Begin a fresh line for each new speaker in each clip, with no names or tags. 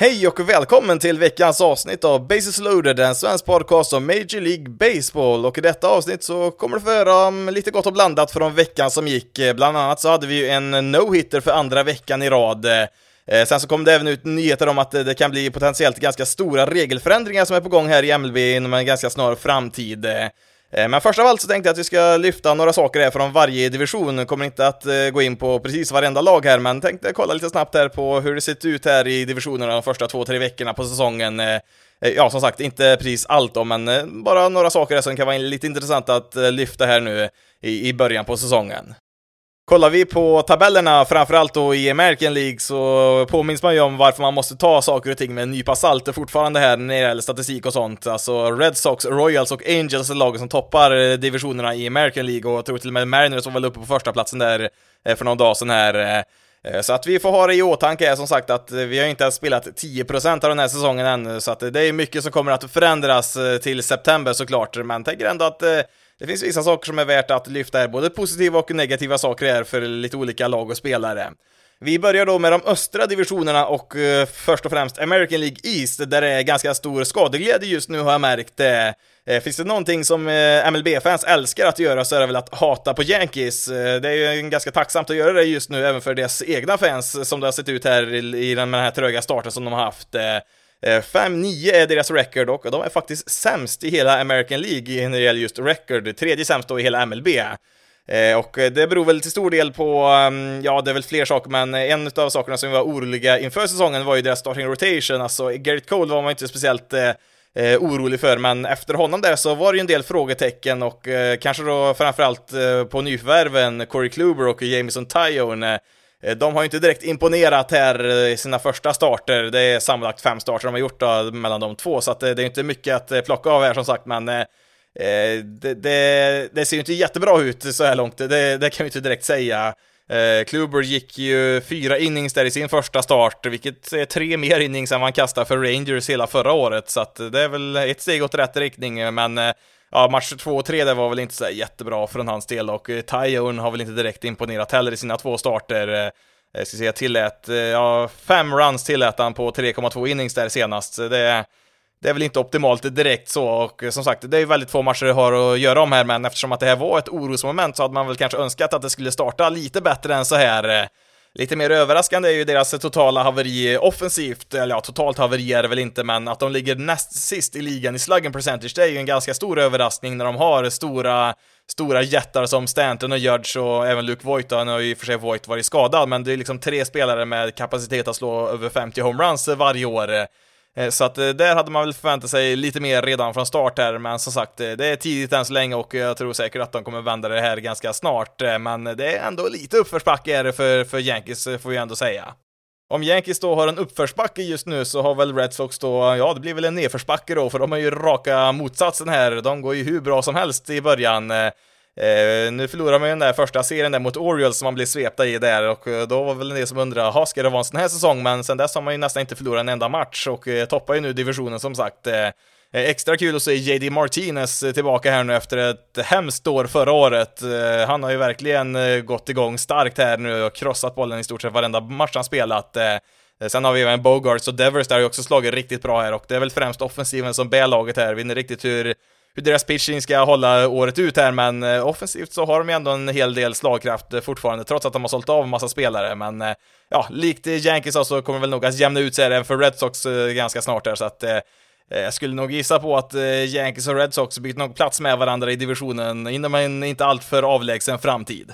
Hej och välkommen till veckans avsnitt av Bases loaded, en svensk podcast om Major League Baseball. Och i detta avsnitt så kommer du få höra om lite gott och blandat från veckan som gick. Bland annat så hade vi ju en no-hitter för andra veckan i rad. Eh, sen så kom det även ut nyheter om att det kan bli potentiellt ganska stora regelförändringar som är på gång här i MLB inom en ganska snar framtid. Eh, men först av allt så tänkte jag att vi ska lyfta några saker här från varje division. Kommer inte att eh, gå in på precis varenda lag här, men tänkte kolla lite snabbt här på hur det sett ut här i divisionerna de första två, tre veckorna på säsongen. Eh, ja, som sagt, inte precis allt då, men bara några saker här som kan vara lite intressant att lyfta här nu i början på säsongen. Kollar vi på tabellerna, framförallt då i American League, så påminns man ju om varför man måste ta saker och ting med en nypa salt fortfarande här när det gäller statistik och sånt. Alltså Red Sox, Royals och Angels är lagen som toppar eh, divisionerna i American League och jag tror till och med Mariners var väl uppe på första platsen där eh, för någon dag sedan här. Eh, så att vi får ha det i åtanke är som sagt att vi har inte ens spelat 10% av den här säsongen ännu, så att det är mycket som kommer att förändras till september såklart, men tänker ändå att det finns vissa saker som är värt att lyfta här, både positiva och negativa saker här för lite olika lag och spelare. Vi börjar då med de östra divisionerna och eh, först och främst American League East, där det är ganska stor skadeglädje just nu har jag märkt. Eh. Eh, finns det någonting som MLB-fans älskar att göra så är det väl att hata på Yankees. det är ju ganska tacksamt att göra det just nu, även för deras egna fans, som det har sett ut här i, i den, här tröga starten som de har haft. Eh, 5-9 är deras record och de är faktiskt sämst i hela American League när det gäller just record, tredje sämst då i hela MLB. Eh, och det beror väl till stor del på, mm, ja det är väl fler saker, men en av sakerna som vi var oroliga inför säsongen var ju deras starting rotation, alltså Garrett Cole var man inte speciellt eh, eh, orolig för, men efter honom där så var det ju en del frågetecken och eh, kanske då framförallt eh, på nyförvärven Corey Kluber och Jameson Tyone. Eh, de har ju inte direkt imponerat här eh, i sina första starter. Det är sammanlagt fem starter de har gjort då, mellan de två, så att eh, det är inte mycket att plocka av här som sagt, men eh, det, det, det, ser ju inte jättebra ut så här långt, det, det kan vi inte direkt säga. Eh, Kluber gick ju fyra innings där i sin första start, vilket är tre mer innings än man kastade för Rangers hela förra året, så att det är väl ett steg åt rätt riktning, men eh, ja, match två och tre där var väl inte så jättebra från hans del och eh, Tyone har väl inte direkt imponerat heller i sina två starter. Eh, jag ska säga tillät, eh, ja, fem runs tillät han på 3,2 innings där senast. Det, det är väl inte optimalt direkt så, och som sagt, det är ju väldigt få matcher det har att göra om här, men eftersom att det här var ett orosmoment så hade man väl kanske önskat att det skulle starta lite bättre än så här. Lite mer överraskande är ju deras totala haveri offensivt, eller ja, totalt haveri är det väl inte, men att de ligger näst sist i ligan i slugging percentage, det är ju en ganska stor överraskning när de har stora, stora jättar som Stanton och Judge och även Luke Voigt, nu har ju i och för sig Voigt varit skadad, men det är liksom tre spelare med kapacitet att slå över 50 homeruns varje år. Eh, så att eh, där hade man väl förväntat sig lite mer redan från start här, men som sagt, eh, det är tidigt än så länge och jag tror säkert att de kommer vända det här ganska snart. Men det är ändå lite uppförsbacke är det för, för Yankees, får vi ändå säga. Om Yankees då har en uppförsbacke just nu så har väl Red Sox då, ja det blir väl en nedförsbacke då, för de är ju raka motsatsen här. De går ju hur bra som helst i början. Eh, nu förlorar man ju den där första serien där mot Orioles som man blev svepta i där och eh, då var väl en del som undrade, ha ska det vara en sån här säsong? Men sen dess har man ju nästan inte förlorat en enda match och eh, toppar ju nu divisionen som sagt. Eh, eh Extra kul att se JD Martinez eh, tillbaka här nu efter ett hemskt år förra året. Han har ju verkligen gått igång starkt här nu och krossat bollen i stort sett varenda match han spelat. Sen har vi även Bogarts och Devers där har ju också slagit riktigt bra här och det är väl främst offensiven som bär laget här. Vi vet inte riktigt hur hur deras pitching ska hålla året ut här, men eh, offensivt så har de ju ändå en hel del slagkraft eh, fortfarande, trots att de har sålt av en massa spelare, men eh, ja, likt Yankees så kommer väl nog att jämna ut sig även för Red Sox ganska snart här, så att jag skulle nog gissa på att Yankees och Red Sox byter nog plats med varandra i divisionen inom en inte alltför avlägsen framtid.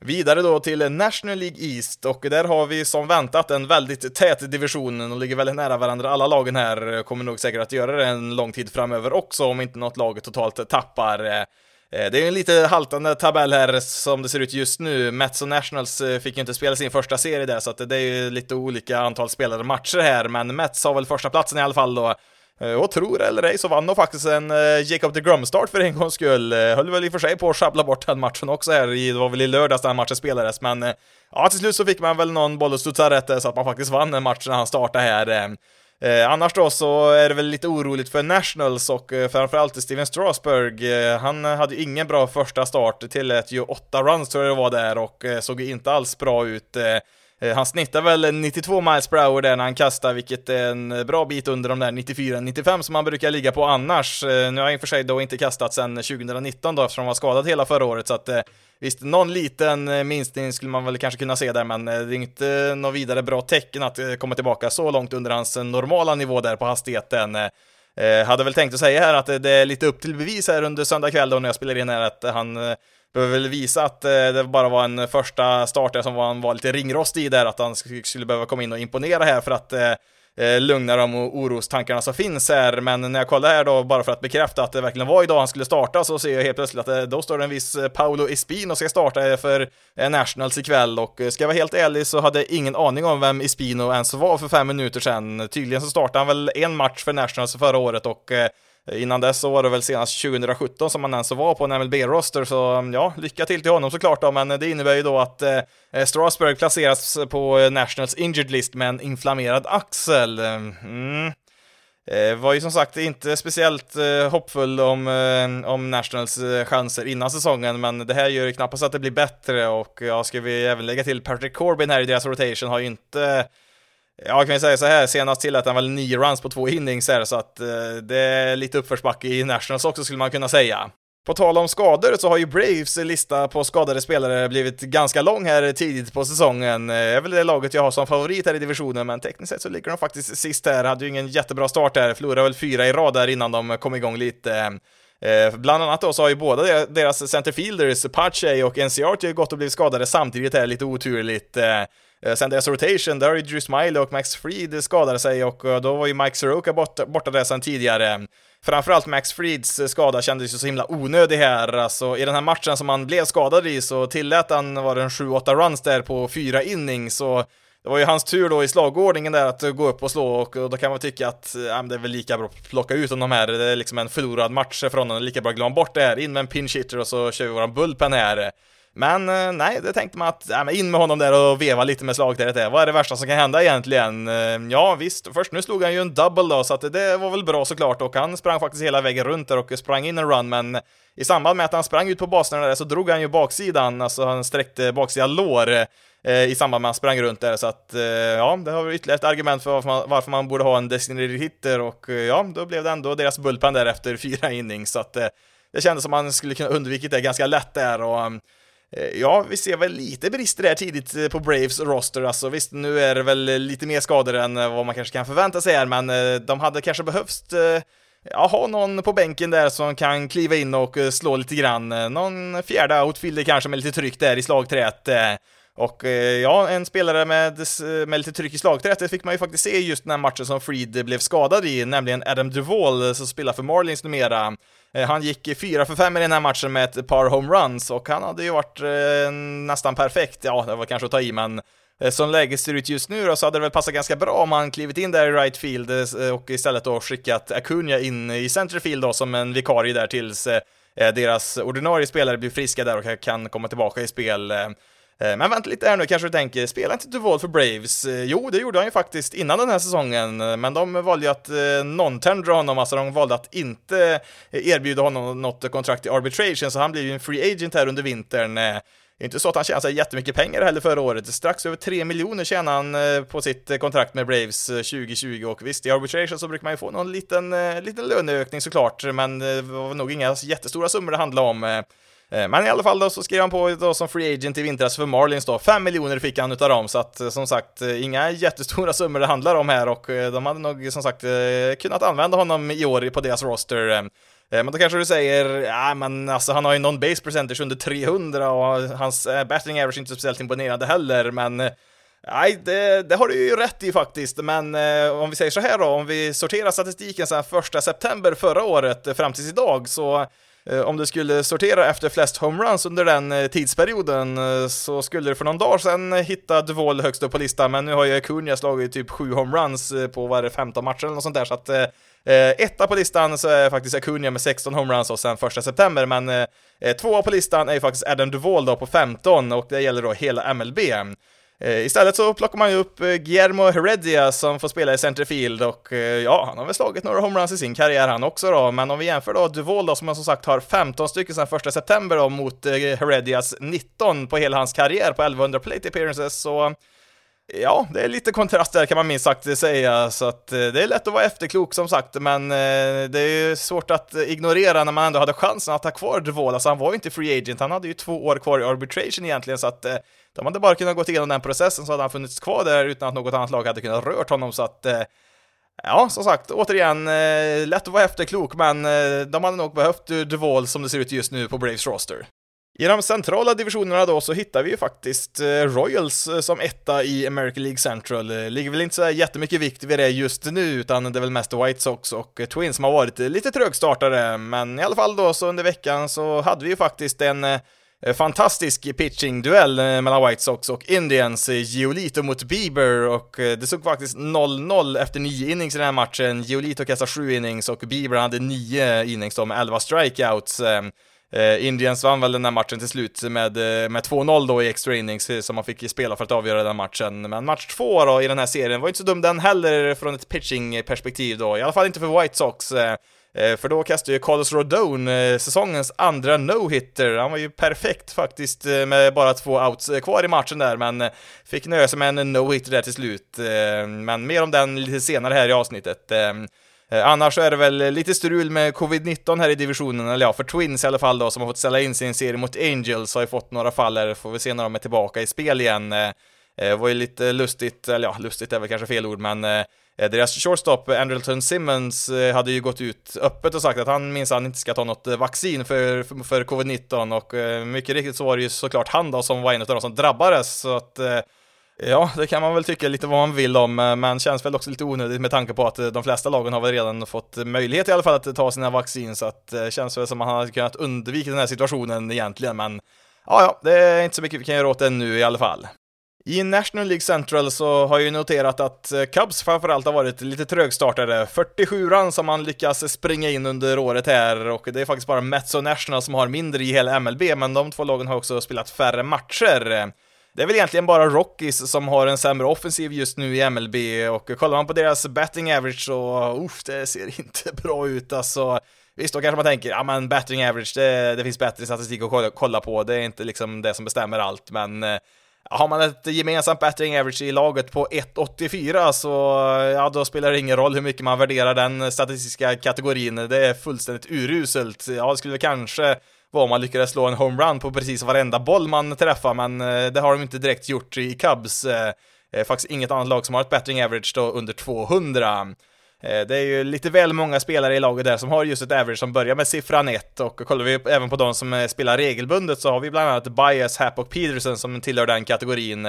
Vidare då till National League East och där har vi som väntat en väldigt tät division och ligger väldigt nära varandra. Alla lagen här kommer nog säkert att göra det en lång tid framöver också om inte något lag totalt tappar. Eh, det är ju en lite haltande tabell här som det ser ut just nu. Mets och Nationals eh, fick ju inte spela sin första serie där, så att det är ju lite olika antal spelade matcher här, men Mets har väl första platsen i alla fall då. Eh, och tror eller ej så vann de faktiskt en eh, Jacob de Grumstart för en gångs skull. Eh, höll väl i och för sig på att sjabbla bort den matchen också här, det var väl i lördags den matchen spelades, men ja, till slut så fick man väl någon boll att studsa rätt så att man faktiskt vann den matchen när han startade här. Eh, annars då så är det väl lite oroligt för Nationals och eh, framförallt Steven Strasberg. Eh, han hade ingen bra första start, tillät ju åtta runs tror jag det var där och såg inte alls bra ut. Eh, han snittar väl 92 miles per hour där när han kastar, vilket är en eh, bra bit under de där 94-95 som han brukar ligga på annars. Eh, nu har han i och för sig då inte kastat sedan 2019 då, eftersom han var skadad hela förra året, så att visst, någon liten minskning skulle man väl kanske kunna se där, men det är inte något vidare bra tecken att komma tillbaka så långt under hans normala nivå där på hastigheten. hade väl tänkt att säga här att det är lite upp till bevis här under söndag kväll då när jag spelar in här att han behöver väl visa att eh, det bara var en första start där som han var lite ringrostig i där, att han skulle behöva komma in och imponera här för att eh, eh, lugna de orostankarna som finns här, men när jag kollar här då, bara för att bekräfta att det verkligen var idag han skulle starta, så ser jag helt plötsligt att då står det en viss Paolo Espino ska starta för Nationals ikväll, och ska jag vara helt ärlig så hade jag ingen aning om vem Espino ens var för fem minuter sedan. Tydligen så startade han väl en match för Nationals förra året och Eh, innan dess så var det väl senast 2017 som han ens var på en MLB-roster, så mm, ja, lycka till till honom såklart då, men det innebär ju då att eh, eh Strasburg placeras på eh, Nationals injured list med en inflammerad axel. Mm. Eh, var ju som sagt inte speciellt eh, hoppfull om, eh, om Nationals eh, chanser innan säsongen, men det här gör ju knappast att det blir bättre och ja, ska vi även lägga till Patrick Corbin här i deras rotation har ju inte Ja, kan vi säga så här, senast tillät han väl nio runs på två innings här, så att eh, det är lite uppförsbacke i Nationals också skulle man kunna säga. På tal om skador så har ju Braves lista på skadade spelare blivit ganska lång här tidigt på säsongen. Det är väl det laget jag har som favorit här i divisionen, men tekniskt sett så ligger de faktiskt sist här. Hade ju ingen jättebra start här, förlorade väl fyra i rad där innan de kom igång lite. Eh, bland annat då så har ju båda deras centerfielders, Pache och NCRT, gått och blivit skadade samtidigt här, lite oturligt. Eh, Eh, sen deras rotation, där har ju Drew Smiley och Max Fried skadade sig och eh, då var ju Mike Soroka borta, borta där sen tidigare. Framförallt Max Frieds eh, skada kändes ju så himla onödig här, alltså i den här matchen som han blev skadad i så tillät han, var det en 7-8 runs där på fyra innings, så det var ju hans tur då i slagordningen där att gå upp och slå och då kan man tycka att ja, det är väl lika bra att plocka ut honom här, det är liksom en förlorad match från honom, lika bra att glömma bort det här, in med en pinch hitter och så kör vi våran bullpen här. Men eh, nej, det tänkte man att, ja, in med honom där och veva lite med slagträet Vad är det värsta som kan hända egentligen? Eh, ja, visst, först nu slog han ju en double då, så att det var väl bra såklart. Och han sprang faktiskt hela vägen runt där och sprang in en run, men i samband med att han sprang ut på basen där så drog han ju baksidan, alltså han sträckte baksida lår eh, i samband med att han sprang runt där, så att eh, ja, det har vi ytterligare ett argument för varför man, varför man borde ha en designated hitter. Och ja, då blev det ändå deras bullpen där efter fyra innings, så att det kändes som man skulle kunna undvikit det ganska lätt där. Och mm, Eh, ja, vi ser väl lite brister där tidigt eh, på Braves roster, alltså visst, nu är det väl eh, lite mer skador än vad man kanske kan förvänta sig här, men de hade kanske behövt ja, ha någon på bänken där som kan kliva in och slå lite grann. Någon fjärde outfielder kanske med lite tryck där i slagträet. Och eh, ja, en spelare med, eh, med lite tryck i slagträet, det fick man ju faktiskt se just den här matchen som Freed blev skadad i, nämligen Adam Duvall eh, som spelar för Marlins numera. Han gick 4 för 5 i den här matchen med ett par homeruns och han hade ju varit eh, nästan perfekt, ja det var kanske att ta i men som läget ser ut just nu då, så hade det väl passat ganska bra om han klivit in där i right field och istället då skickat Acuna in i centerfield då som en vikarie där tills deras ordinarie spelare blir friska där och kan komma tillbaka i spel. Eh, men vänta lite här nu kanske du tänker, spelade inte Duval för Braves? Eh, jo, det gjorde han ju faktiskt innan den här säsongen, eh, men de valde ju att non-tendra honom, alltså de valde att inte erbjuda honom något kontrakt i arbitration, så han blev ju en free agent här under vintern. Det är inte så att han tjänade jättemycket pengar heller förra året, strax över 3 miljoner tjänade han på sitt kontrakt med Braves 2020 och visst, i arbitration så brukar man ju få någon liten, liten löneökning såklart, men det var nog inga jättestora summor det handlade om. Eh, men i alla fall då så skrev han på då som free agent i vintras för Marlins då. 5 miljoner fick han utav dem, så att eh, som sagt eh, inga jättestora summor det handlar om här och de hade nog som sagt kunnat använda honom i år på deras roster. Men då kanske du säger, ja men alltså han har ju någon base percentage under 300 och hans batting average är inte speciellt imponerande heller, men Nej, det, det, har du ju rätt i faktiskt, men eh, om vi säger så här då, om vi sorterar statistiken sedan första september förra året fram tills idag så Eh, om du skulle sortera efter flest homeruns under den eh, tidsperioden eh, så skulle du för någon dag sedan hitta Duvall högst upp på listan, men nu har ju Acuna slagit typ 7 homeruns på varje 15 matcher eller något sånt där, så att Eh, etta på listan så är faktiskt Acuna med 16 homeruns och sen första september, men eh, tvåa på listan är ju faktiskt Adam Duvall då på 15 och det gäller då hela MLB. Eh, istället så plockar man ju upp eh, Guillermo Heredia som får spela i centerfield och eh, ja, han har väl slagit några homeruns i sin karriär han också då, men om vi jämför då Duvall då som som sagt har 15 stycken sedan 1 september då mot Heredias 19 på hela hans karriär på 1100 plate appearances så Ja, det är lite kontrast där kan man minst sagt säga, så att eh, det är lätt att vara efterklok som sagt, men eh, det är ju svårt att eh, ignorera när man ändå hade chansen att ha kvar Dvola, alltså han var ju inte free agent, han hade ju två år kvar i arbitration egentligen, så att de hade bara kunnat gå igenom den processen så hade han funnits kvar där utan att något annat lag hade kunnat rört honom så att Ja, som sagt, återigen, eh, lätt att vara efterklok, men eh, de hade nog behövt Duvall som det ser ut just nu på Braves roster. I de centrala divisionerna då så hittar vi ju faktiskt eh, Royals eh, som etta i American League Central. Eh, ligger väl inte så jättemycket vikt vid det just nu, utan det är väl mest White Sox och Twins som har varit lite trögstartare, men i alla fall då så under veckan så hade vi ju faktiskt en fantastisk pitching-duell mellan White Sox och Indians, Giolito mot Bieber och det såg faktiskt 0-0 efter nio innings i den här matchen. Giolito kastade sju innings och Bieber hade nio innings då med 11 strikeouts. Eh, Indians vann väl den här matchen till slut med, eh, med 2-0 då i extra innings eh, som man fick spela för att avgöra den matchen. Men match två då i den här serien var inte så dum den heller från ett pitching-perspektiv då, i alla fall inte för White Sox. Eh, för då kastade ju Carlos Rodon säsongens andra no-hitter. Han var ju perfekt faktiskt med bara två outs kvar i matchen där, men fick nöja sig med en no-hitter där till slut. Men mer om den lite senare här i avsnittet. Eh, annars så är det väl lite strul med covid-19 här i divisionen, eller ja, för Twins i alla fall då, som har fått ställa in sin serie mot Angels, har ju fått några fall här, får vi se när de är tillbaka i spel igen. Eh, eh, det var ju lite lustigt, eller ja, lustigt är väl kanske fel ord, men deras shortstop, Andrelton Simmons, hade ju gått ut öppet och sagt att han minsann inte ska ta något vaccin för, för, covid-19 och mycket riktigt så var det ju såklart han då som var en av de som drabbades, så att Ja, det kan man väl tycka lite vad man vill om, eh, men känns väl också lite onödigt med tanke på att eh, de flesta lagen har väl redan fått möjlighet i alla fall att ta sina vaccin, så att det känns väl som att man hade kunnat undvika den här situationen egentligen, men ja, ja, det är inte så mycket vi kan göra åt det nu i alla fall. I National League Central så har jag ju noterat att Cubs framförallt har varit lite trögstartade. 47 run som man lyckas springa in under året här och det är faktiskt bara Mets och National som har mindre i hela MLB, men de två lagen har också spelat färre matcher. Det är väl egentligen bara Rockies som har en sämre offensiv just nu i MLB och kollar man på deras batting average så, uff, det ser inte bra ut alltså. Visst, då kanske man tänker, ja men batting average, det, det finns bättre statistik att kolla på, det är inte liksom det som bestämmer allt, men eh, har man ett gemensamt battering average i laget på 1,84 så ja, då spelar det ingen roll hur mycket man värderar den statistiska kategorin. Det är fullständigt uruselt. Ja, det skulle kanske vara om man lyckades slå en homerun på precis varenda boll man träffar, men eh, det har de inte direkt gjort i Cubs. Eh, eh, faktiskt inget annat lag som har ett batting average då under 200. Det är ju lite väl många spelare i laget där som har just ett average som börjar med siffran 1 och kollar vi även på de som spelar regelbundet så har vi bland annat Bias, Happ och Peterson som tillhör den kategorin.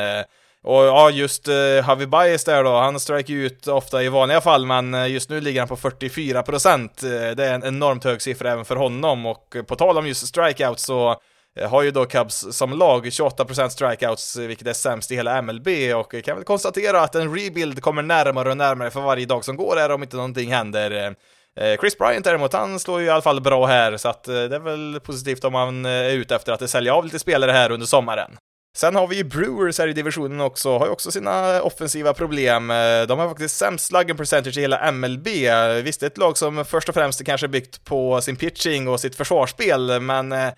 Och ja, just eh, uh, Harvey där då, han strikar ut ofta i vanliga fall, men eh, just nu ligger han på 44%. Eh, det är en enormt hög siffra även för honom, och på tal om just strikeouts så har ju då Cubs som lag 28% strikeouts, vilket är sämst i hela MLB och kan väl konstatera att en rebuild kommer närmare och närmare för varje dag som går här om inte någonting händer. Chris Bryant däremot, han slår ju i alla fall bra här, så att det är väl positivt om man är ute efter att sälja av lite spelare här under sommaren. Sen har vi ju Brewers här i divisionen också, har ju också sina offensiva problem. Eh, de har faktiskt sämst slugging percentage i hela MLB. Visst, det är ett lag som först och främst är kanske byggt på sin pitching och sitt försvarsspel, men eh,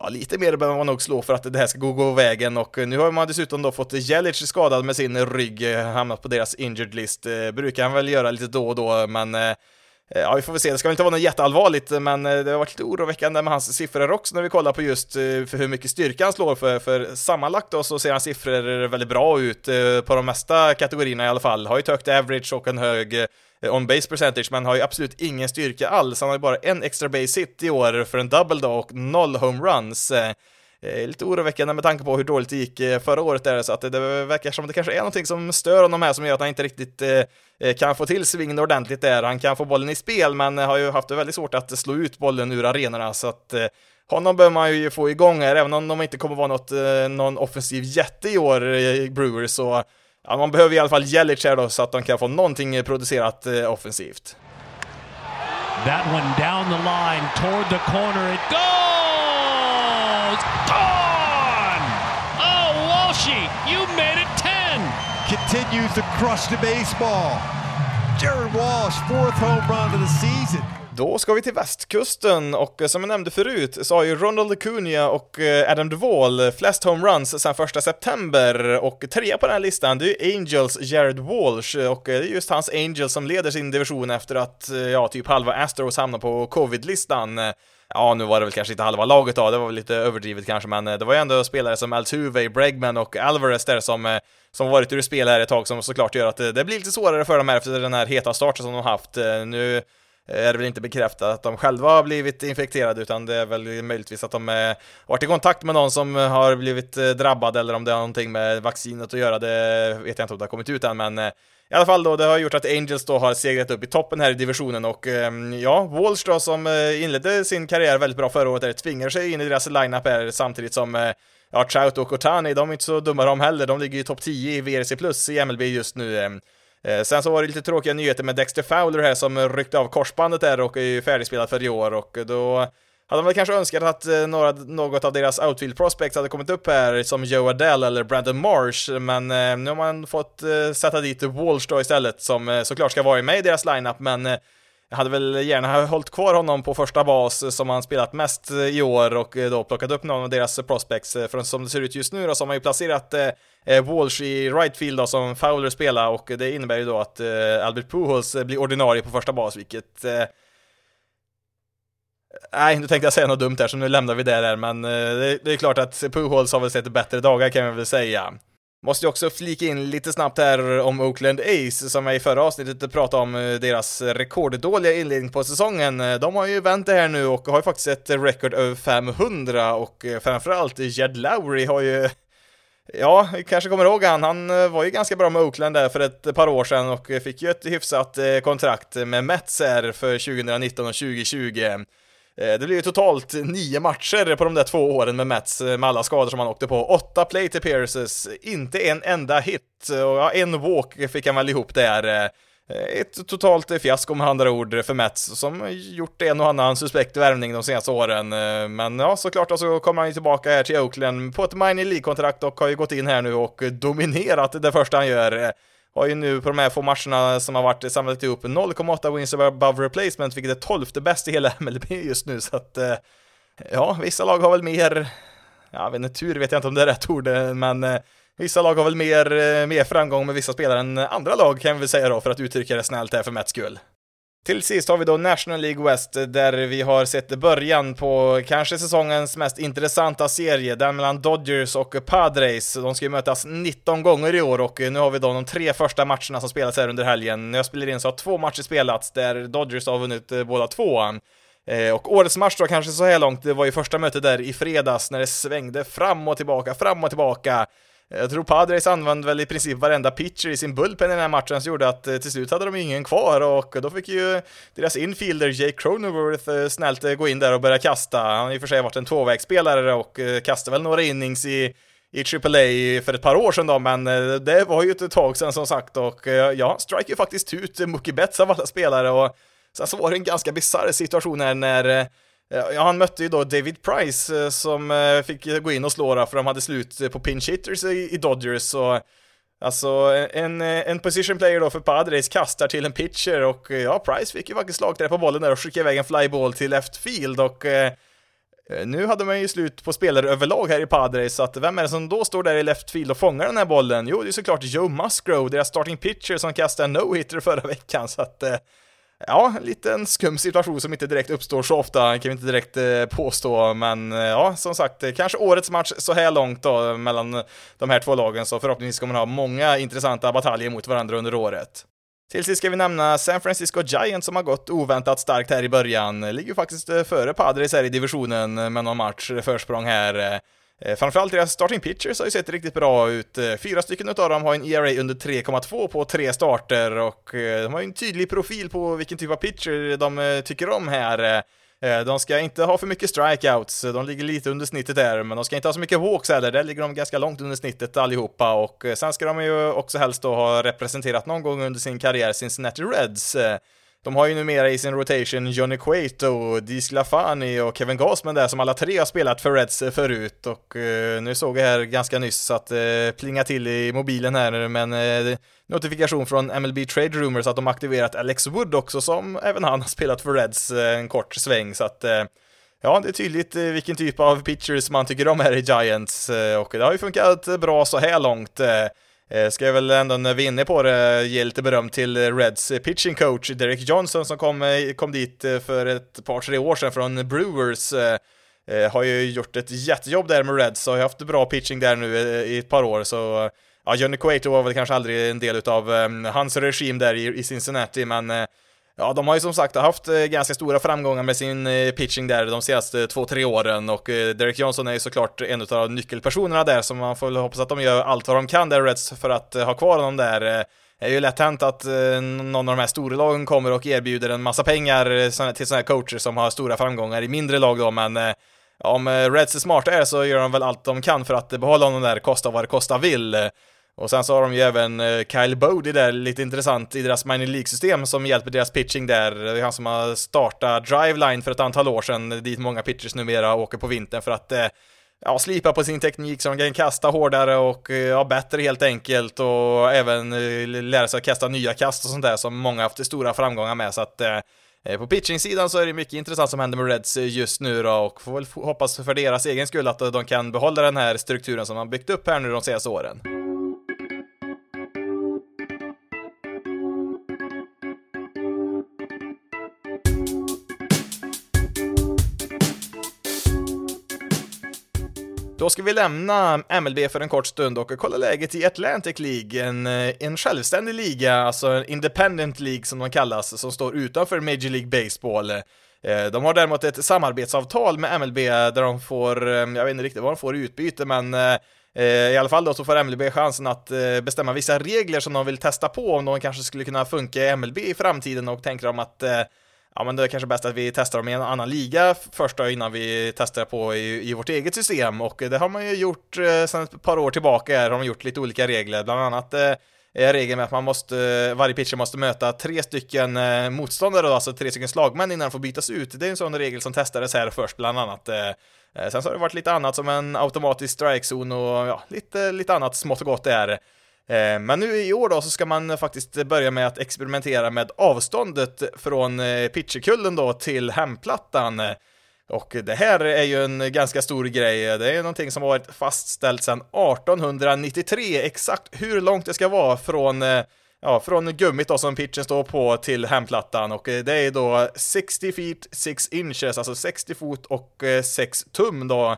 ja, lite mer behöver man nog slå för att det här ska gå, gå vägen och eh, nu har man dessutom då fått Jelic skadad med sin rygg, hamnat på deras injured list. Brukar han väl göra lite då och då, men Eh, ja, vi får väl se. Det ska väl inte vara något jätteallvarligt, men eh, det har varit lite oroväckande med hans siffror också när vi kollar på just eh, för hur mycket styrka han slår för, för sammanlagt då så ser hans siffror väldigt bra ut på de mesta kategorierna i alla fall. Har ju ett högt average och en hög on base percentage, men har ju absolut ingen styrka alls. Han har ju bara en extra base hit i år för en double då och noll home runs. Eh, lite oroväckande med tanke på hur dåligt det gick eh, förra året där, så att det verkar som att det kanske är någonting som stör honom här som gör att han inte riktigt eh, eh, kan få till svingen ordentligt där. Han kan få bollen i spel, men har ju haft det väldigt svårt att slå ut bollen ur arenorna, så att eh, honom bör man ju få igång här, även om de inte kommer vara något, någon offensiv jätte i år, Brewers, så ja, man behöver i alla fall Jelic här då, så att de kan få någonting producerat offensivt. That one down the line toward the corner, it goes! Gone! Oh, Walshy, you made it 10! Continues to crush the baseball. Jared Walsh, fourth home run of the season. Då ska vi till västkusten och som jag nämnde förut så har ju Ronald Acuna och eh, Adam Duvall flest homeruns sedan första september och trea på den här listan det är ju Angels Jared Walsh och det är just hans Angels som leder sin division efter att eh, ja, typ halva Astros hamnar på covid-listan ja, nu var det väl kanske inte halva laget då, det var väl lite överdrivet kanske, men eh, det var ju ändå spelare som Altuve, Bregman och Alvarez där som, eh, som varit ur spel här ett tag, som såklart gör att det, det blir lite svårare för dem här efter den här heta starten som de haft. Nu är det väl inte bekräftat att de själva har blivit infekterade, utan det är väl möjligtvis att de har varit i kontakt med någon som har blivit drabbad, eller om det har någonting med vaccinet att göra, det vet jag inte om det har kommit ut än, men i alla fall då, det har gjort att Angels då har segrat upp i toppen här i divisionen och ehm, ja, Walsh då som eh, inledde sin karriär väldigt bra förra året där, tvingar sig in i deras lineup här samtidigt som eh, ja, Trout och Otani, de är inte så dumma de heller, de ligger i topp 10 i VRC plus i MLB just nu. Ehm. Eh, sen så var det lite tråkiga nyheter med Dexter Fowler här som ryckte av korsbandet där och är ju färdigspelad för i år och då hade man väl kanske önskat att eh, några, något av deras outfield prospects hade kommit upp här, som Joe Adele eller Brandon Marsh, men eh, nu har man fått eh, sätta dit Walsh då istället, som eh, såklart ska vara med i deras lineup, men eh, jag hade väl gärna hållit kvar honom på första bas som han spelat mest i år och då plockat upp någon av deras prospects. För som det ser ut just nu då så har man ju placerat eh, Walsh i right field då som Fowler spelar och det innebär ju då att eh, Albert Pujols blir ordinarie på första bas vilket eh, Nej, nu tänkte jag säga något dumt här, så nu lämnar vi det där, men eh, det, det är klart att Pujols har väl sett bättre dagar kan jag väl säga. Måste ju också flika in lite snabbt här om Oakland Ace, som jag i förra avsnittet pratade om eh, deras rekorddåliga inledning på säsongen. Eh, de har ju vänt det här nu och har ju faktiskt ett record över 500 och framförallt Jed Lowry har ju Ja, kanske kommer ihåg han. Han var ju ganska bra med Oakland där för ett par år sedan och fick ju ett hyfsat kontrakt med Mets här för 2019 och 2020. Eh, det blir ju totalt nio matcher på de där två åren med Mets, eh, med alla skador som han åkte på. Åtta plate appearances, inte en enda hit, och ja, en walk fick han väl ihop där. Eh, ett totalt fiasko med andra ord för Mets, som gjort en och annan suspekt värvning de senaste åren. Men ja, såklart så alltså kommer han ju tillbaka här till Oakland på ett minor League-kontrakt och har ju gått in här nu och dominerat det första han gör har ju nu på de här få matcherna som har varit samlat ihop 0,8 wins above replacement, vilket är tolfte bäst i hela MLB just nu, så att eh, ja, vissa lag har väl mer, ja, vet inte, tur vet jag inte om det är rätt ord, eh, men eh, vissa lag har väl mer, mer framgång med vissa spelare än andra lag kan vi väl säga då, för att uttrycka det snällt här för Mets skull. Till sist har vi då National League West, där vi har sett början på kanske säsongens mest intressanta serie, den mellan Dodgers och Padres. De ska ju mötas 19 gånger i år och nu har vi då de tre första matcherna som spelas här under helgen. När jag spelar in så har två matcher spelats där Dodgers har vunnit eh, båda två. Eh, och årets match då kanske så här långt, det var ju första mötet där i fredags när det svängde fram och tillbaka, fram och tillbaka. Jag tror Padres använde väl i princip varenda pitcher i sin bullpen i den här matchen, som gjorde att eh, till slut hade de ingen kvar och då fick ju deras infielder Jake Cronenworth eh, snällt eh, gå in där och börja kasta. Han har i och för sig varit en tvåvägsspelare och kastade väl några innings i i AAA för ett par år sedan då, men det var ju ett tag sedan som sagt och ja, strike ju faktiskt ut Mookie Betts av alla spelare och sen så var det en ganska bisarr situation här när Ja, han mötte ju då David Price eh, som eh, fick gå in och slå då, för de hade slut på pinch hitters i Dodgers. Så, alltså en, en position player då för Padres kastar till en pitcher och ja, Price fick ju faktiskt slagträ på bollen där och skickade iväg en flyball till left field och eh, nu hade man ju slut på spelare överlag här i Padres, så att vem är det som då står där i left field och fångar den här bollen? Jo, det är såklart Joe Musgrove, deras starting pitcher som kastade en no-hitter förra veckan, så att ja, en liten skum situation som inte direkt uppstår så ofta, kan vi inte direkt eh, påstå, men eh, ja, som sagt, eh, kanske årets match så här långt då mellan eh, de här två lagen, så förhoppningsvis kommer man ha många intressanta bataljer mot varandra under året. Till sist ska vi nämna San Francisco Giants som har gått oväntat starkt här i början, ligger faktiskt eh, före Padres här i divisionen eh, med någon match försprång här. Eh, framförallt deras starting pitchers har ju sett riktigt bra ut. Eh, fyra stycken av dem har en ERA under 3,2 på tre starter och eh, de har ju en tydlig profil på vilken typ av pitcher de tycker om här. De ska inte ha för mycket strikeouts, de ligger lite under snittet där, men de ska inte ha så mycket walks heller, där ligger de ganska långt under snittet allihopa och sen ska de ju också helst då ha representerat någon gång under sin karriär Cincinnati Reds. De har ju numera i sin rotation Johnny Cueto, Diz Lafani och Kevin Gossman där som alla tre har spelat för Reds eh, förut och eh, nu såg jag här ganska nyss att uh, plinga till i mobilen här men eh, notifikation från MLB Trade Rumors att de aktiverat Alex Wood också som även han har spelat för Reds eh, en kort sväng så att Ja, det är tydligt vilken typ av pitchers man tycker om här i Giants och det har ju funkat bra så här långt. Eh, ska jag väl ändå när vi är inne på det ge lite beröm till Reds pitching coach Derek Johnson som kom, eh, kom dit eh, för ett par, tre år sedan från Brewers. Har ju gjort ett jättejobb där med Reds och har haft bra pitching där nu i ett par år så Ja, Johnny Cueto var väl kanske aldrig en del utav um, hans regim där i, i Cincinnati, men uh, Ja, de har ju som sagt haft eh, ganska stora framgångar med sin eh, pitching där de senaste eh, två, tre åren och Derek Johnson är ju såklart en av nyckelpersonerna där, så man får väl hoppas att de gör allt vad de kan där, Reds, för att ha kvar honom där. Det är ju lätt hänt att någon av de här storlagen kommer och erbjuder en massa pengar till sådana här coacher som har stora framgångar i mindre lag då, men om Reds är smarta är så gör de väl allt de kan för att behålla honom där, kosta vad det kosta vill. Och sen så har de ju även eh, Kyle Bodie där, lite intressant i deras minor League-system som hjälper deras pitching där. Det är han som har startat Driveline för ett antal år sedan, dit många pitchers numera åker på vintern för att eh, ja, slipa på sin teknik så de kan kasta hårdare och eh, ja, bättre helt enkelt och även lära sig att kasta nya kast och sånt där som många haft stora framgångar med så att på pitching-sidan så är det mycket intressant som händer med Reds just nu då och får väl hoppas för deras egen skull att de kan behålla den här strukturen som man byggt upp här nu de senaste åren. Då ska vi lämna MLB för en kort stund och kolla läget i Atlantic League, en, eh, en självständig liga, alltså en independent League som de kallas, som står utanför Major League Baseball. Eh, de har däremot ett samarbetsavtal med MLB där de får, eh, jag vet inte riktigt vad de får i utbyte, men i alla fall då så får MLB chansen att bestämma vissa regler som de vill testa på om de kanske skulle kunna funka i MLB i framtiden och tänker de att ja men det är kanske bäst att vi testar dem i en annan liga först då innan vi testar på i, i vårt eget system och eh, det har man ju gjort eh, sedan ett par år tillbaka här har man gjort lite olika regler, bland annat eh, är regeln med att man måste, eh, varje pitcher måste möta tre stycken eh, motståndare då, alltså tre stycken slagmän innan de får bytas ut. Det är en sån regel som testades här först bland annat. Sen så har det varit lite annat som en automatisk strikezon och ja, lite, lite annat smått och gott där. Eh, men nu i år då så ska man faktiskt börja med att experimentera med avståndet från eh, pitcherkullen då till hemplattan. Och det här är ju en ganska stor grej. Det är ju någonting som har varit fastställt sedan 1893, exakt hur långt det ska vara från eh, Ja, från gummit då som pitchen står på till hemplattan och det är då 60 feet 6 inches, alltså 60 fot och 6 tum då.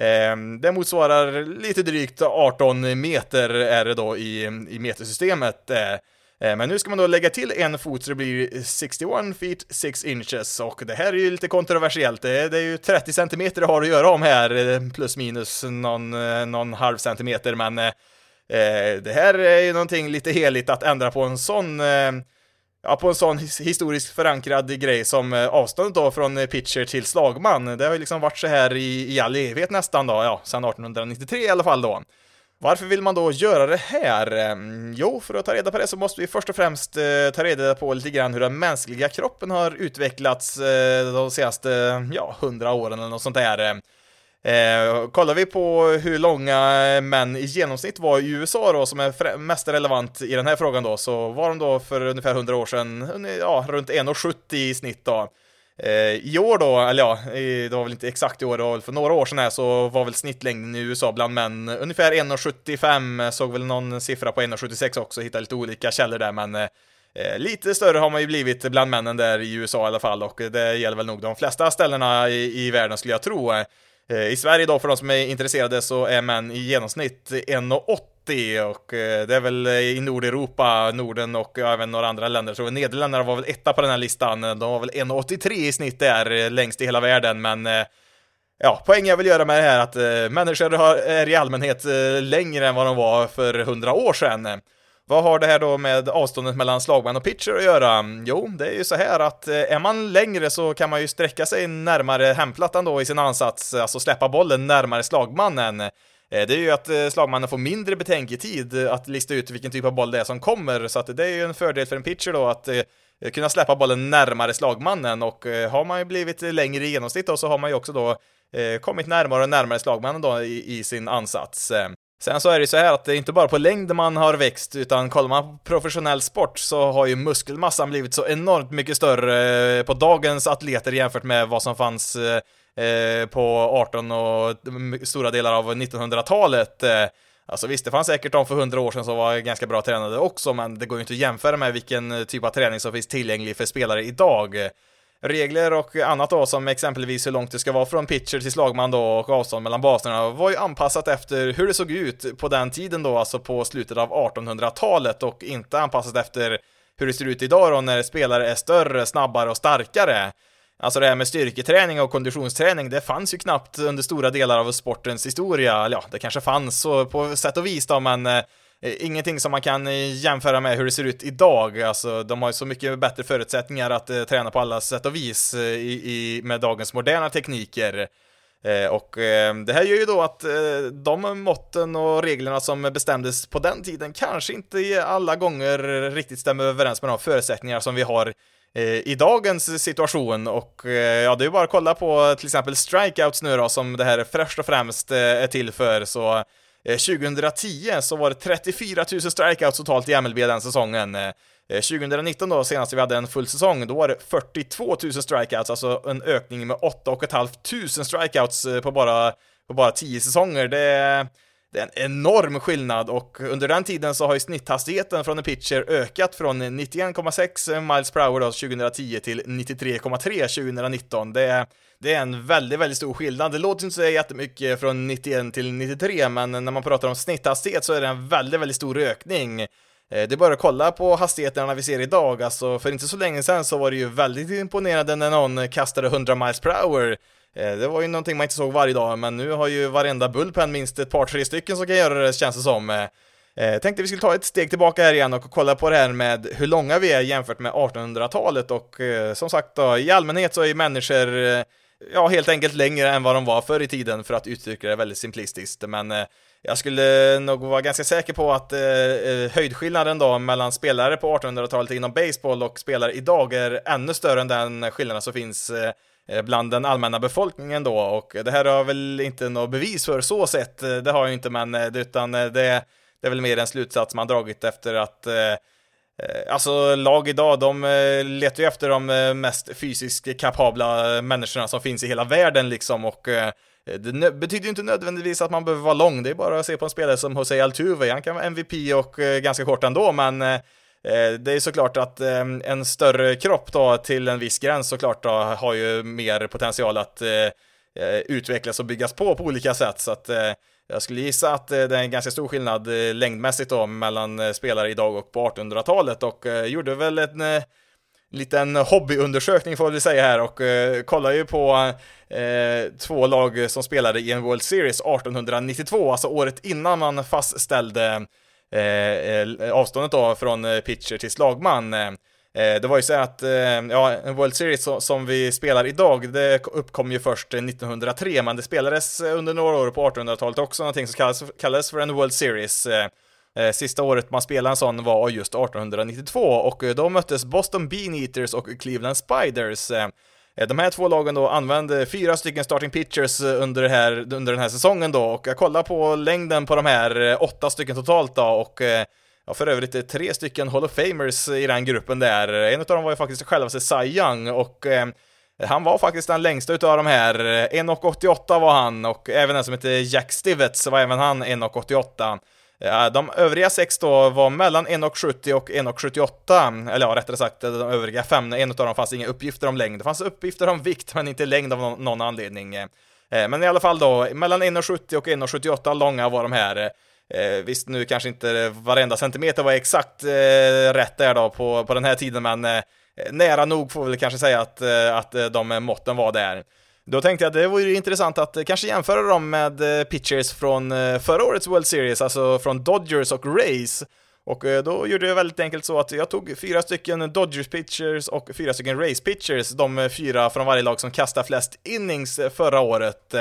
Ehm, det motsvarar lite drygt 18 meter är det då i, i metersystemet. Eh, eh, men nu ska man då lägga till en fot så det blir 61 feet 6 inches och det här är ju lite kontroversiellt. Det är, det är ju 30 centimeter det har att göra om här, eh, plus minus någon, någon halv centimeter, men det här är ju någonting lite heligt att ändra på en sån ja, på en sån historiskt förankrad grej som eh, avståndet då från eh, pitcher till slagman. Det har ju liksom varit så här i, i all evighet nästan då, ja, sedan 1893 i alla fall då. Varför vill man då göra det här? Ehm, jo, för att ta reda på det så måste vi först och främst eh, ta reda på lite grann hur den mänskliga kroppen har utvecklats eh, de senaste, ja, hundra åren eller något sånt där. Eh, kollar vi på hur långa eh, män i genomsnitt var i USA då, som är mest relevant i den här frågan då, så var de då för ungefär 100 år sedan, ja, runt 1,70 i snitt då. Eh, I år då, eller ja, det var väl inte exakt i år, det var väl för några år sedan här så var väl snittlängden i USA bland män ungefär 1,75, såg väl någon siffra på 1,76 också, hittade lite olika källor där, men eh, Lite större har man ju blivit bland männen där i USA i alla fall och det gäller väl nog de flesta ställena i, i världen skulle jag tro. Eh, I Sverige då, för de som är intresserade, så är män i genomsnitt 1,80 och eh, det är väl eh, i Nordeuropa, Norden och även några andra länder. Så Nederländerna var väl etta på den här listan. De var väl 1,83 i snitt där, längst i hela världen, men Ja, poängen jag vill göra med det här är att människor har, är i allmänhet längre än vad de var för hundra år sedan. Vad har det här då med avståndet mellan slagman och pitcher att göra? Jo, det är ju så här att eh, är man längre så kan man ju sträcka sig närmare hemplattan då i sin ansats, alltså släppa bollen närmare slagmannen. Eh, det är ju att eh, slagmannen får mindre betänketid att lista ut vilken typ av boll det är som kommer, så att det är ju en fördel för en pitcher då att kunna släppa bollen närmare slagmannen och har man ju blivit längre i genomsnitt då så har man ju också då kommit närmare och närmare slagmannen då i, i sin ansats. Sen så är det så här att det är inte bara på längd man har växt, utan kollar man på professionell sport så har ju muskelmassan blivit så enormt mycket större eh, på dagens atleter jämfört med vad som fanns eh, eh, på 18 och stora delar av 1900-talet. Alltså visst, det fanns säkert de för 100 år sedan som var ganska bra tränade också, men det går ju inte att jämföra med vilken typ av träning som finns tillgänglig för spelare idag regler och annat då, som exempelvis hur långt det ska vara från pitcher till slagman då och avstånd mellan baserna var ju anpassat efter hur det såg ut på den tiden då, alltså på slutet av 1800-talet och inte anpassat efter hur det ser ut idag då när spelare är större, snabbare och starkare. Alltså det här med styrketräning och konditionsträning, det fanns ju knappt under stora delar av sportens historia. eller Ja, det kanske fanns så på sätt och vis då, men eh, Eh, ingenting som man kan eh, jämföra med hur det ser ut idag. Alltså, de har ju så mycket bättre förutsättningar att eh, träna på alla sätt och vis eh, i, med dagens moderna tekniker. Eh, och eh, det här gör ju då att eh, de måtten och reglerna som bestämdes på den tiden kanske inte alla gånger riktigt stämmer överens med de förutsättningar som vi har i dagens situation och ja, det är ju bara att kolla på till exempel strikeouts nu då som det här först och främst är till för så Eh, 2010 så var det 34 000 strikeouts totalt i MLB den säsongen. Eh, eh, 2019 då, senast vi hade en full säsong, då var det 42 000 strikeouts, alltså en ökning med 8 500 strikeouts på bara, på bara 10 säsonger. Det är, det är en enorm skillnad och under den tiden så har ju snitthastigheten från en pitcher ökat från 91,6 miles per hour då 2010 till 93,3 2019. Det är det är en väldigt, väldigt stor skillnad. Det låter inte så jättemycket från 91 till 93, men när man pratar om snitthastighet så är det en väldigt, väldigt stor ökning. Eh, det är bara att kolla på hastigheterna vi ser idag, alltså för inte så länge sedan så var det ju väldigt imponerande när någon kastade 100 miles per hour. Eh, det var ju någonting man inte såg varje dag, men nu har ju varenda bullpen minst ett par, tre stycken som kan göra det, känns det som. Eh, eh tänkte vi skulle ta ett steg tillbaka här igen och kolla på det här med hur långa vi är jämfört med 1800-talet och eh, som sagt då, i allmänhet så är människor eh, ja, helt enkelt längre än vad de var förr i tiden för att uttrycka det väldigt simplistiskt. Men eh, jag skulle nog vara ganska säker på att eh, eh höjdskillnaden då mellan spelare på 1800-talet inom baseball och spelare idag är ännu större än den skillnaden som finns eh, Eh, bland den allmänna befolkningen då. Och det här har väl inte något bevis för så sett, eh, det har jag inte men eh, utan det, det är väl mer en slutsats man dragit efter att alltså lag idag, de letar ju efter de mest fysiskt kapabla människorna som finns i hela världen liksom. Och det betyder ju inte nödvändigtvis att man behöver vara lång, det är bara att se på en spelare som Jose Altuve, han kan vara MVP och ganska kort ändå, men Eh, det är såklart att ehm, en större kropp då till en viss gräns såklart då har ju mer potential att eh, eh, utvecklas och byggas på på olika sätt, så att jag skulle gissa att det är en ganska stor skillnad längdmässigt då mellan spelare idag och på 1800-talet och gjorde väl en liten hobbyundersökning får vi säga här. Och eh, kollar ju på eh, två lag som spelade i en World Series 1892, alltså året innan man fastställde Eh, eh, avståndet då från eh, pitcher till slagman. Eh, eh, det var ju så att, eh, ja, World Series som vi spelar idag, det uppkom ju först 1903, men det spelades under några år på 1800-talet också, någonting som kallades, kallades för en World Series. Sista året man spelade en sån var just 1892 och då möttes Boston Bean Eaters och Cleveland Spiders. Eh, de här två lagen då använde fyra stycken starting pitchers eh, under, här, under den här säsongen då och jag kollar på längden på de här eh, åtta stycken totalt då och ja, för övrigt tre stycken Hall of Famers i den gruppen där. En av dem var ju faktiskt självaste Cy Young och han var faktiskt den längsta utav de här. 1,88 var han och även den som heter Jack Stivets var även han 1,88. Eh, de övriga sex då var mellan 1,70 och 1,78, eller ja, rättare sagt de övriga fem, en av dem fanns inga uppgifter om längd. Det fanns uppgifter om vikt, men inte längd av någon anledning. Eh, eh, men i alla fall då, mellan 1,70 och 1,78 långa var de här. Eh, visst, nu kanske inte varenda centimeter var exakt eh, rätt där då på, på den här tiden, men eh, nära nog får vi väl kanske säga att, eh, att de måtten var där. Då tänkte jag att det vore intressant att eh, kanske jämföra dem med eh, pitchers från eh, förra årets World Series, alltså från Dodgers och Rays. Och då gjorde jag väldigt enkelt så att jag tog fyra stycken Dodgers pitchers och fyra stycken Rays pitchers, de fyra från varje lag som kastade flest innings förra året.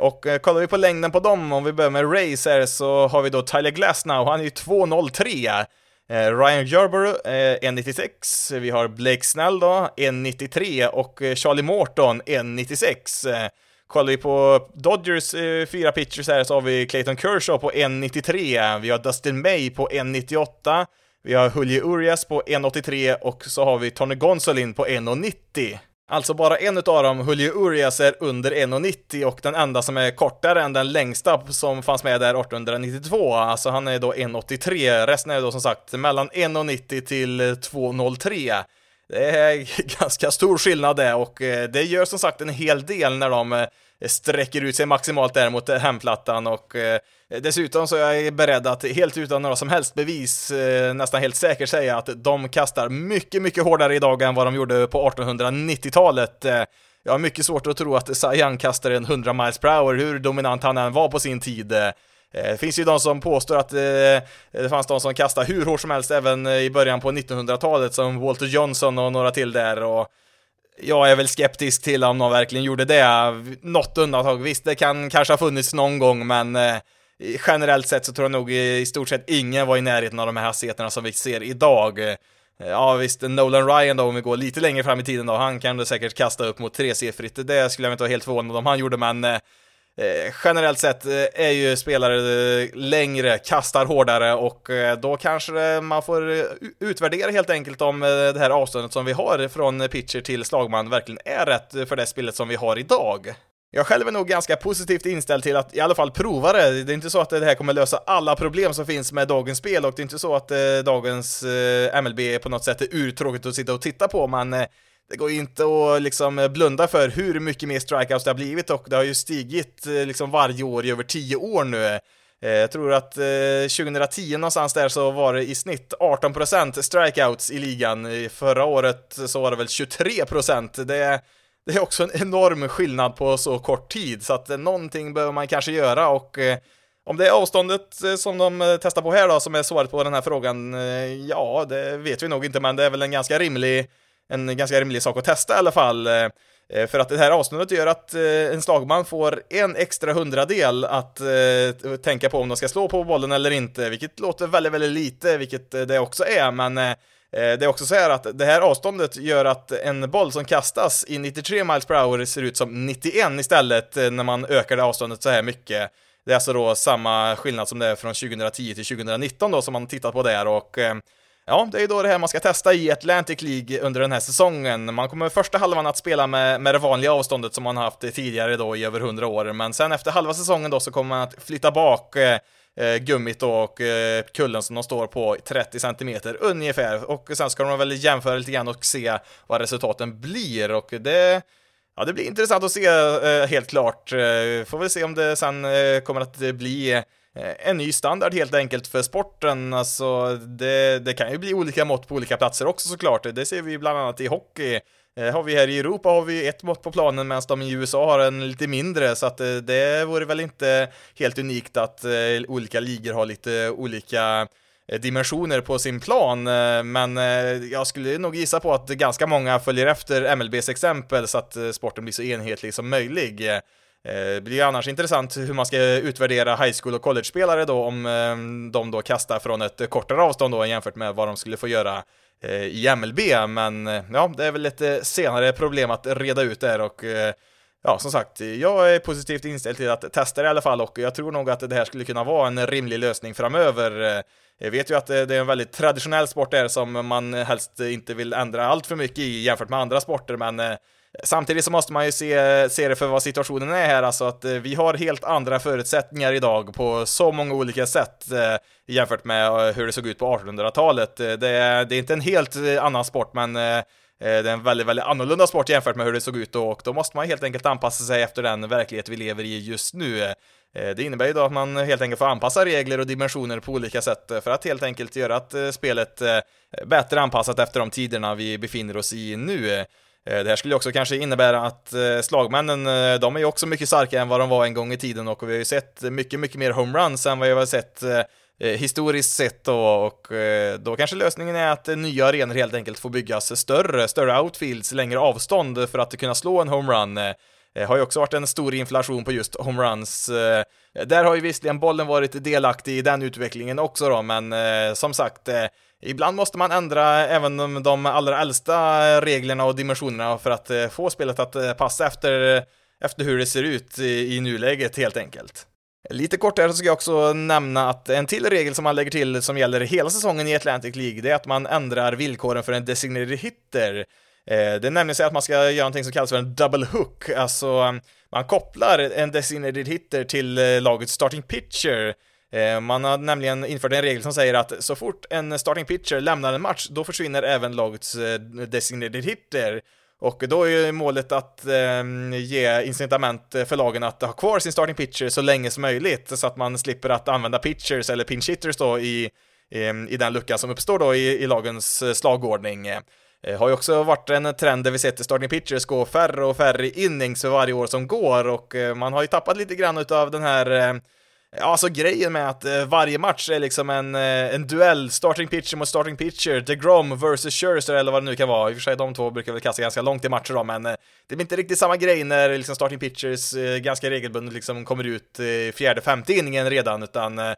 Och kollar vi på längden på dem, om vi börjar med Rays här, så har vi då Tyler Glasnow, han är ju 2.03. Eh, Ryan Yarborough, eh, 1.96. Vi har Blake Snell då, 1.93 och eh, Charlie Morton, 1.96. Eh, kollar vi på Dodgers fyra pitchers här så har vi Clayton Kershaw på 1.93, vi har Dustin May på 1.98, vi har Julio Urias på 1.83 och så har vi Tony Gonsolin på 1.90. Alltså bara en utav dem, Julio Urias, är under 1,90 och den enda som är kortare än den längsta som fanns med där 1892, alltså han är då 1,83. Resten är då som sagt mellan 1,90 till 2,03. Det är ganska stor skillnad det och eh, det gör som sagt en hel del när de eh, Eh, sträcker ut sig maximalt där mot eh, hemplattan och eh, dessutom så är jag beredd att helt utan några som helst bevis eh, nästan helt säkert säga att de kastar mycket, mycket hårdare idag än vad de gjorde på 1890-talet. Eh, jag har mycket svårt att tro att Sayan kastar en 100 miles per hour, hur dominant han än var på sin tid. Eh, det finns ju de som påstår att det fanns de som kastade hur hårt som helst även i början på 1900-talet, som Walter Johnson och några till där. Och jag är väl skeptisk till om någon verkligen gjorde det. Något undantag, visst, det kan kanske ha funnits någon gång, men eh, generellt sett så tror jag nog i stort sett ingen var i närheten av de här hastigheterna som vi ser idag. Eh, ja visst, Nolan Ryan då, om vi går lite längre fram i tiden då, han kan du säkert kasta upp mot tresiffrigt, det skulle jag inte vara helt förvånad om han gjorde, men eh, eh, generellt sett eh, är ju spelare eh, längre, kastar hårdare och eh, då kanske eh, man får eh, utvärdera helt enkelt om det här avståndet som vi har från pitcher till slagman verkligen är rätt för det spelet som vi har idag. Jag själv är nog ganska positivt inställd till att i alla fall prova det. Det är inte så att det här kommer lösa alla problem som finns med dagens spel och det är inte så att dagens MLB på något sätt är urtråkigt att sitta och titta på, men det går ju inte att liksom eh, blunda för hur mycket mer strikeouts det har blivit och det har ju stigit eh, liksom varje år i över tio år nu. Eh, jag tror att 2010 någonstans där så var det i snitt 18% strikeouts i ligan. Förra året så var det väl 23%. Det, det är också en enorm skillnad på så kort tid, så att någonting behöver man kanske göra och om det är avståndet som de testar på här då som är svaret på den här frågan, ja, det vet vi nog inte, men det är väl en ganska rimlig en ganska rimlig sak att testa i alla fall. Eh, eh, för att det här avståndet gör att eh, en slagman får en extra hundradel att tänka på om de ska slå på bollen eller inte, vilket låter väldigt, väldigt lite, vilket det också är, men det är också så här att det här avståndet gör att en boll som kastas i 93 miles per hour ser ut som 91 istället när man ökar det avståndet så här mycket. Det är alltså då samma skillnad som det är från 2010 till 2019 då som man tittat på där och Ja, det är ju då det här man ska testa i Atlantic League under den här säsongen. Man kommer första halvan att spela med, med det vanliga avståndet som man haft tidigare då i över 100 år, men sen efter halva säsongen då så kommer man att flytta bak eh, eh gummit då och eh, kullen som de står på 30 cm ungefär och sen ska de väl jämföra lite grann och se vad resultaten blir och det Ja, det blir intressant att se eh, helt klart. Eh, får vi se om det sen eh, kommer att bli Eh, en ny standard helt enkelt för sporten. Alltså, det, det kan ju bli olika mått på olika platser också såklart. Det ser vi bland annat i hockey. Eh, har vi här i Europa har vi ett mått på planen medan de i USA har en lite mindre, så att eh, det vore väl inte helt unikt att olika ligor har lite olika dimensioner på sin plan, men jag skulle nog gissa på att ganska många följer efter MLBs exempel så att sporten blir så enhetlig som möjlig. Eh, det blir ju annars intressant hur man ska utvärdera high school och college-spelare då om eh, de då kastar från ett kortare avstånd då jämfört med vad de skulle få göra eh, i MLB, men ja, det är väl lite senare problem att reda ut där och ja, som sagt, jag är positivt inställd till att testa det i alla fall och jag tror nog att det här skulle kunna vara en rimlig lösning framöver. Jag vet ju att det är en väldigt traditionell sport där som man helst inte vill ändra allt för mycket i jämfört med andra sporter, men Samtidigt så måste man ju se, se det för vad situationen är här, alltså att eh, vi har helt andra förutsättningar idag på så många olika sätt eh, jämfört med eh, hur det såg ut på 1800-talet. Eh, det, det, är inte en helt annan sport, men det är en väldigt, väldigt annorlunda sport jämfört med hur det såg ut då och då måste man helt enkelt anpassa sig efter den verklighet vi lever i just nu. Det innebär ju då att man helt enkelt får anpassa regler och dimensioner på olika sätt för att helt enkelt göra att spelet bättre anpassat efter de tiderna vi befinner oss i nu. Eh, det här skulle också kanske innebära att eh, slagmännen, eh, de är ju också mycket starkare än vad de var en gång i tiden och vi har ju sett mycket, mycket mer homeruns än vad vi har sett historiskt sett då, och då kanske lösningen är att nya arenor helt enkelt får byggas större, större outfields, längre avstånd för att kunna slå en homerun. Det har ju också varit en stor inflation på just homeruns. Där har ju visserligen bollen varit delaktig i den utvecklingen också då, men som sagt, Ibland måste man ändra även de allra äldsta reglerna och dimensionerna för att eh, få spelet att eh, passa efter, efter hur det ser ut i, i nuläget helt enkelt. Lite kortare så ska jag också nämna att en till regel som man lägger till som gäller hela säsongen i Atlantic League, det är att man ändrar villkoren för en designated hitter. Eh, det är nämligen så att man ska göra någonting som kallas för en double hook, alltså man kopplar en designated hitter till lagets starting pitcher Eh, man har nämligen infört en regel som säger att så fort en starting pitcher lämnar en match, då försvinner även lagets eh, designated hitter. Och då är ju målet att eh, ge incitament för lagen att ha kvar sin starting pitcher så länge som möjligt, så att man slipper att använda pitchers eller pinch hitters då i, i, i den luckan som uppstår då i, i lagens eh, slagordning. Eh, har ju också varit en trend där vi sett starting pitchers gå färre och färre innings för varje år som går och eh, man har ju tappat lite grann utav den här alltså grejen med att eh, varje match är liksom en, eh, en duell, starting pitcher mot starting pitcher, DeGrom versus Scherzer eller vad det nu kan vara. I och för sig, de två brukar väl kasta ganska långt i matcher då, men eh, det blir inte riktigt samma grej när liksom starting pitchers eh, ganska regelbundet liksom kommer ut i fjärde, femte inningen redan, utan eh,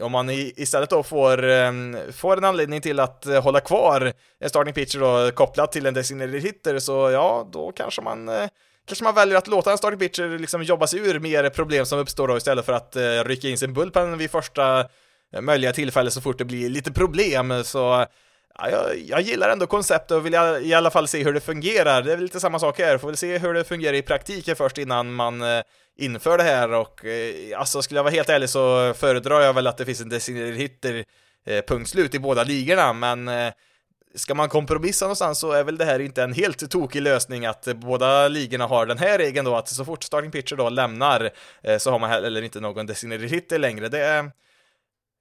om man i, istället då får, eh, får en anledning till att eh, hålla kvar en starting pitcher då kopplat till en designated hitter, så ja, då kanske man eh, kanske man väljer att låta en stark pitcher eh, liksom jobba sig ur mer problem som uppstår då istället för att eh, rycka in sin bullpen vid första eh, möjliga tillfälle så fort det blir lite problem. Så ja, jag, jag, gillar ändå konceptet och vill i alla fall se hur det fungerar. Det är väl lite samma sak här, får väl se hur det fungerar i praktiken först innan man eh, inför det här och eh, alltså skulle jag vara helt ärlig så föredrar jag väl att det finns en designated hitter punkt slut i båda ligorna, men ska man kompromissa någonstans så är väl det här inte en helt tokig lösning att båda ligorna har den här regeln då att så fort starting pitcher då lämnar eh, så har man heller inte någon designated hitter längre. Det är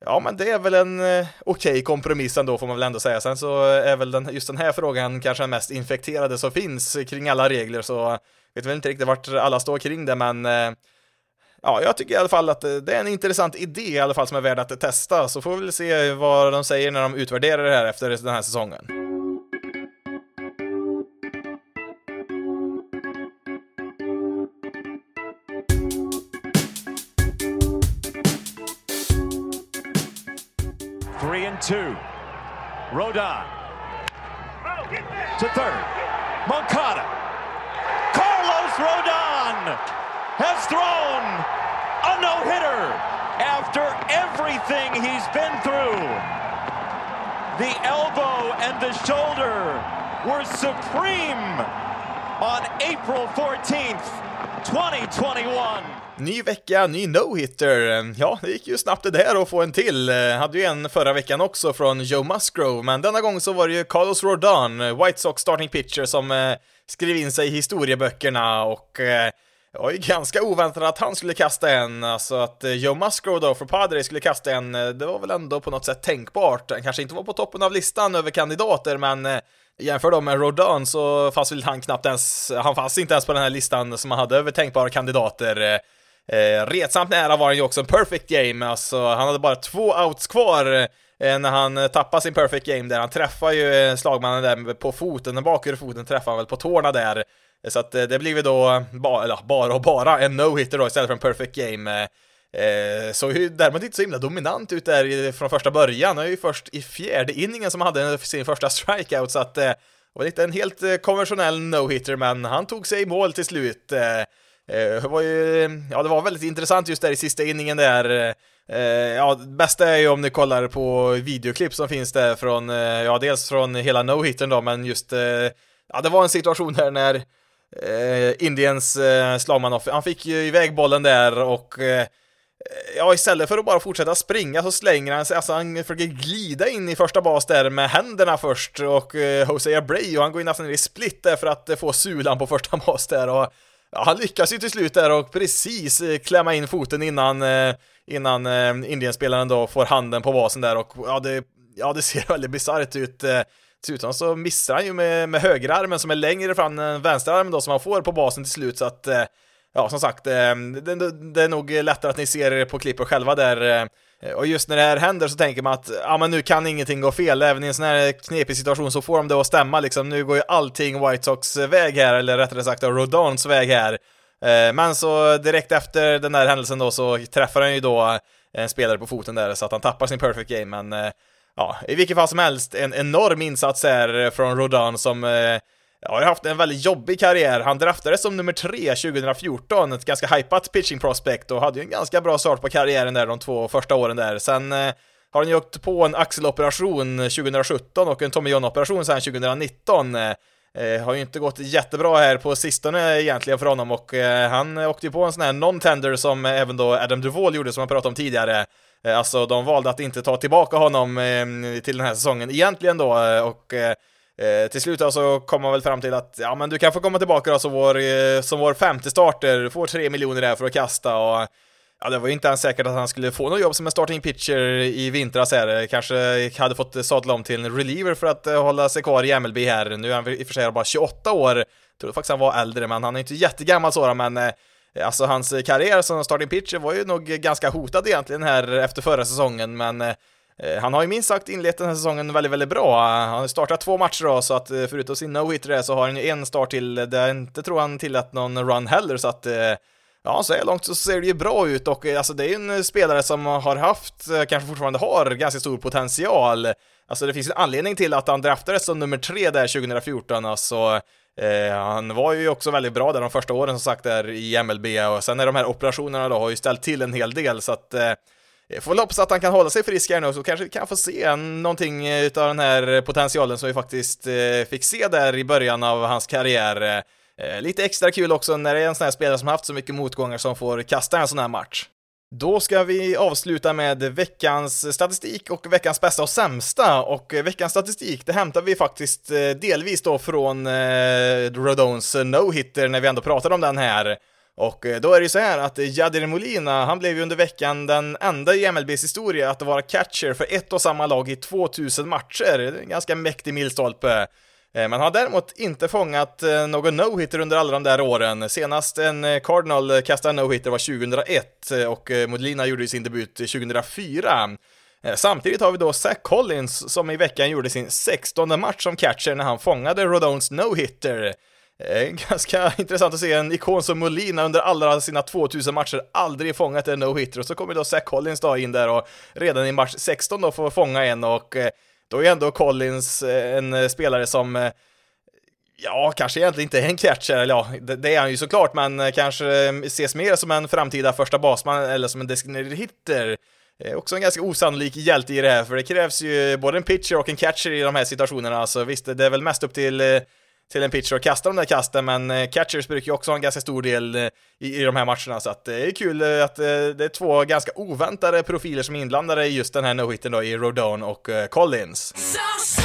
Ja, men det är väl en eh, okej okay kompromiss ändå får man väl ändå säga. Sen så är väl den, just den här frågan kanske den mest infekterade som finns kring alla regler, så vet väl inte riktigt vart alla står kring det, men eh, ja, jag tycker i alla fall att eh, det är en intressant idé i alla fall som är värd att testa, så får vi väl se vad de säger när de utvärderar det här efter den här säsongen. Three and two. Rodon. To third. Moncada. Carlos Rodon has thrown a no-hitter after everything he's been through. The elbow and the shoulder were supreme on April 14th, 2021. Ny vecka, ny no-hitter. Ja, det gick ju snabbt det där att få en till. Hade ju en förra veckan också från Joe Musgrove, men denna gång så var det ju Carlos Rodon, White Sox starting pitcher, som eh, skrev in sig i historieböckerna och eh, det var ju ganska oväntat att han skulle kasta en, alltså att eh, Joe Musgrove då för Padre skulle kasta en, eh, det var väl ändå på något sätt tänkbart. Han kanske inte var på toppen av listan över kandidater, men eh, jämför då med Rodon så fanns väl han knappt ens, han fanns inte ens på den här listan som han hade över tänkbara kandidater. Eh, retsamt nära var han ju också en perfect game, alltså han hade bara två outs kvar eh, när han tappade sin perfect game där. Han träffar ju slagmannen där på foten, den bakre foten träffar han väl på tårna där. Så att eh, det blir då bara, eller, bara och bara en no-hitter då istället för en perfect game. Eh, eh så ju däremot inte så himla dominant ut där från första början. Det är ju först i fjärde inningen som han hade sin första strikeout, så att eh, det var inte en helt eh, konventionell no-hitter, men han tog sig i mål till slut. Eh, det var ju, ja det var väldigt intressant just där i sista inningen där. ja, det bästa är ju om ni kollar på videoklipp som finns där från, ja dels från hela no-hittern då, men just, ja det var en situation där när eh, Indiens eh, slagman, han fick ju iväg bollen där och eh, Ja, istället för att bara fortsätta springa så slänger han sig, alltså han försöker glida in i första bas där med händerna först och eh, Jose Abreu, han går in nästan i split där för att eh, få sulan på första bas där och ja, han lyckas ju till slut där och precis eh, klämma in foten innan, eh, innan eh, Indienspelaren då får handen på basen där och ja, det, ja, det ser väldigt bisarrt ut. Eh. Dessutom så missar han ju med, med högerarmen som är längre fram än vänsterarmen då som han får på basen till slut så att eh, ja, som sagt, eh, det, det, är nog lättare att ni ser det på klippet själva där eh, och just när det här händer så tänker man att ja, men nu kan ingenting gå fel, även i en sån här knepig situation så får de det att stämma liksom. Nu går ju allting White Sox väg här, eller rättare sagt Rodons väg här. Men så direkt efter den där händelsen då så träffar han ju då en spelare på foten där så att han tappar sin perfect game, men ja, i vilket fall som helst en enorm insats här från Rodon som eh, har haft en väldigt jobbig karriär. Han draftades som nummer tre 2014, ett ganska hypat pitching prospect och hade ju en ganska bra start på karriären där de två första åren där. Sen eh, har han ju åkt på en axeloperation 2017 och en Tommy John-operation sen 2019. Eh, eh, har ju inte gått jättebra här på sistone egentligen för honom och eh, han åkte ju på en sån här non-tender som även då Adam Duvall gjorde som jag pratade om tidigare. Eh, alltså de valde att inte ta tillbaka honom eh, till den här säsongen egentligen då eh, och Eh, till slut så kom man väl fram till att ja, men du kan få komma tillbaka då som vår, eh, som vår femte starter, du får tre miljoner där för att kasta och ja, det var ju inte ens säkert att han skulle få något jobb som en starting pitcher i vintras här. Kanske hade fått sadla om till en reliever för att eh, hålla sig kvar i MLB här. Nu är han i och för sig bara 28 år, jag trodde faktiskt han var äldre, men han är inte jättegammal sådan, men Alltså hans karriär som starting pitcher var ju nog ganska hotad egentligen här efter förra säsongen, men eh, han har ju minst sagt inlett den här säsongen väldigt, väldigt bra. Han har startat två matcher då, så att eh, förutom sin no-hitter så har han ju en start till, där jag inte tror han tillät någon run heller, så att eh, Ja, så här långt så ser det ju bra ut och alltså det är ju en spelare som har haft, kanske fortfarande har, ganska stor potential. Alltså det finns en anledning till att han draftades som nummer tre där 2014, alltså eh, han var ju också väldigt bra där de första åren som sagt där i MLB och sen är de här operationerna då har ju ställt till en hel del så att eh, jag får väl hoppas att han kan hålla sig frisk här nu så kanske vi kan få se någonting utav den här potentialen som vi faktiskt eh, fick se där i början av hans karriär. Eh, lite extra kul också när det är en sån här spelare som haft så mycket motgångar som får kasta en sån här match. Då ska vi avsluta med veckans statistik och veckans bästa och sämsta. Och eh, veckans statistik, det hämtar vi faktiskt eh, delvis då från eh, Rodones no-hitter när vi ändå pratar om den här. Och eh, då är det ju så här att Jadir Molina, han blev ju under veckan den enda i MLBs historia att vara catcher för ett och samma lag i 2000 matcher. Det är en ganska mäktig milstolpe. Eh, man har däremot inte fångat eh, någon no-hitter under alla de där åren. Senast en eh, Cardinal kastade en no-hitter var 2001 och Modlina gjorde sin debut 2004. Samtidigt har vi då Zach Collins som i veckan gjorde sin 16 match som catcher när han fångade Rodones no-hitter. Ganska intressant att se en ikon som Molina under alla sina 2000 matcher aldrig fångat en no-hitter och så kommer då Zach Collins då in där och redan i match 16 då får fånga en och då är ändå Collins eh, en eh, spelare som eh, Ja, kanske egentligen inte en catcher, eller ja, det, det, är han ju såklart, men kanske ses mer som en framtida första basman eller som en designated hitter. Också en ganska osannolik hjälte i det här, för det krävs ju både en pitcher och en catcher i de här situationerna, så visst, det är väl mest upp till till en pitcher och kasta de där kasten, men eh, catchers brukar ju också ha en ganska stor del eh, i, i de här matcherna, så att det är kul eh, att det är två ganska oväntade profiler som är inblandade i just den här no-hiten då, i Rodon och Collins. So, so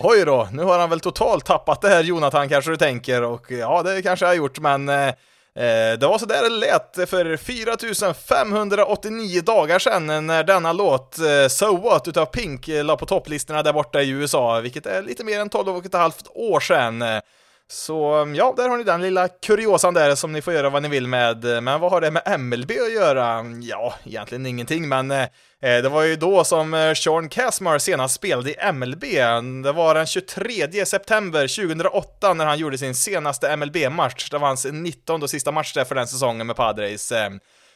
Oj då, nu har han väl totalt tappat det här Jonathan kanske du tänker och ja, det kanske jag har gjort, men eh, eh det var så där det lät för 4589 dagar sedan när denna låt eh, So What utav Pink eh, la på topplistorna där borta i USA, vilket är lite mer än 12 och ett halvt år sedan. Så mm, ja, där har ni den lilla kuriosan där som ni får göra vad ni vill med. Men vad har det med MLB att göra? Mm, ja, egentligen ingenting, men eh, eh, det var ju då som eh, Sean Casmar senast spelade i MLB. Det var den 23 september 2008 när han gjorde sin senaste MLB-match. Det var hans 19 och sista match där för den säsongen med Padres. Eh,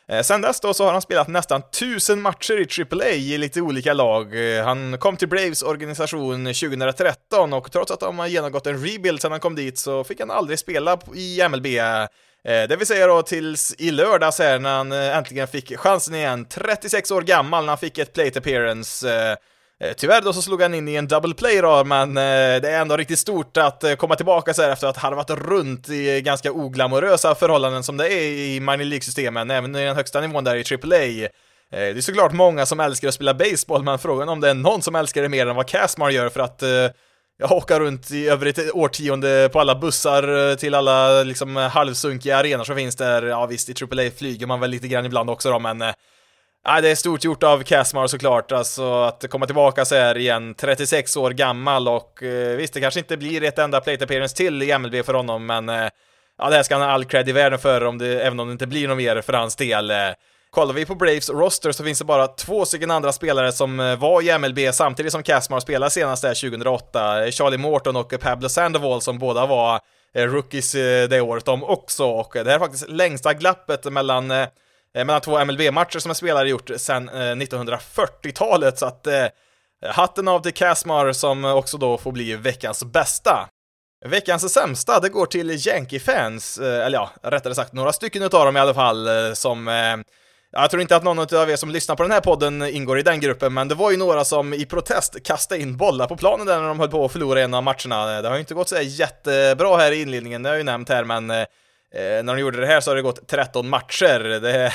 Eh, sen dess då så har han spelat nästan tusen matcher i AAA i lite olika lag. Eh, han kom till Braves organisation 2013 och trots att de har genomgått en rebuild sedan han kom dit så fick han aldrig spela i MLB. Eh, det vill säga då tills i lördags här när han äntligen fick chansen igen, 36 år gammal när han fick ett plate appearance Eh, tyvärr då så slog han in i en double play då, men eh, det är ändå riktigt stort att eh, komma tillbaka så här efter att ha harvat runt i ganska oglamorösa förhållanden som det är i minor League-systemen, även i den högsta nivån där i AAA. Det är såklart många som älskar att spela baseball, men frågan om det är någon som älskar det mer än vad Casmar gör för att ja, åka runt i över ett årtionde på alla bussar till alla liksom halvsunkiga arenor som finns där. Ja visst, i AAA flyger man väl lite grann ibland också då, men Ja, det är stort gjort av Casmar såklart, alltså att komma tillbaka så här igen, 36 år gammal och eh, visst, det kanske inte blir ett enda plate appearance till i MLB för honom, men eh, ja, det här ska han ha all cred i världen för, om det, även om det inte blir något mer för hans del. Eh, kollar vi på Braves roster så finns det bara två stycken andra spelare som eh, var i MLB samtidigt som Casmar spelade senast där 2008, eh, Charlie Morton och Pablo Sandoval som båda var eh, rookies det året de också, och det här är faktiskt längsta glappet mellan Eh, mellan två MLB-matcher som en spelare gjort sedan 1940-talet, eh, så att eh, hatten av till Casmar som också då får bli veckans bästa. Veckans sämsta, det går till Yankee-fans, eller ja, rättare sagt några stycken utav dem i alla fall, som jag tror inte att någon av er som lyssnar på den här podden ingår i den gruppen, men det var ju några som i protest kastade in bollar på planen där när de höll på att förlora en av matcherna. Det har ju inte gått så jättebra här i inledningen, det har jag ju nämnt här, men Eh, Eh, när de gjorde det här så har det gått 13 matcher. Det,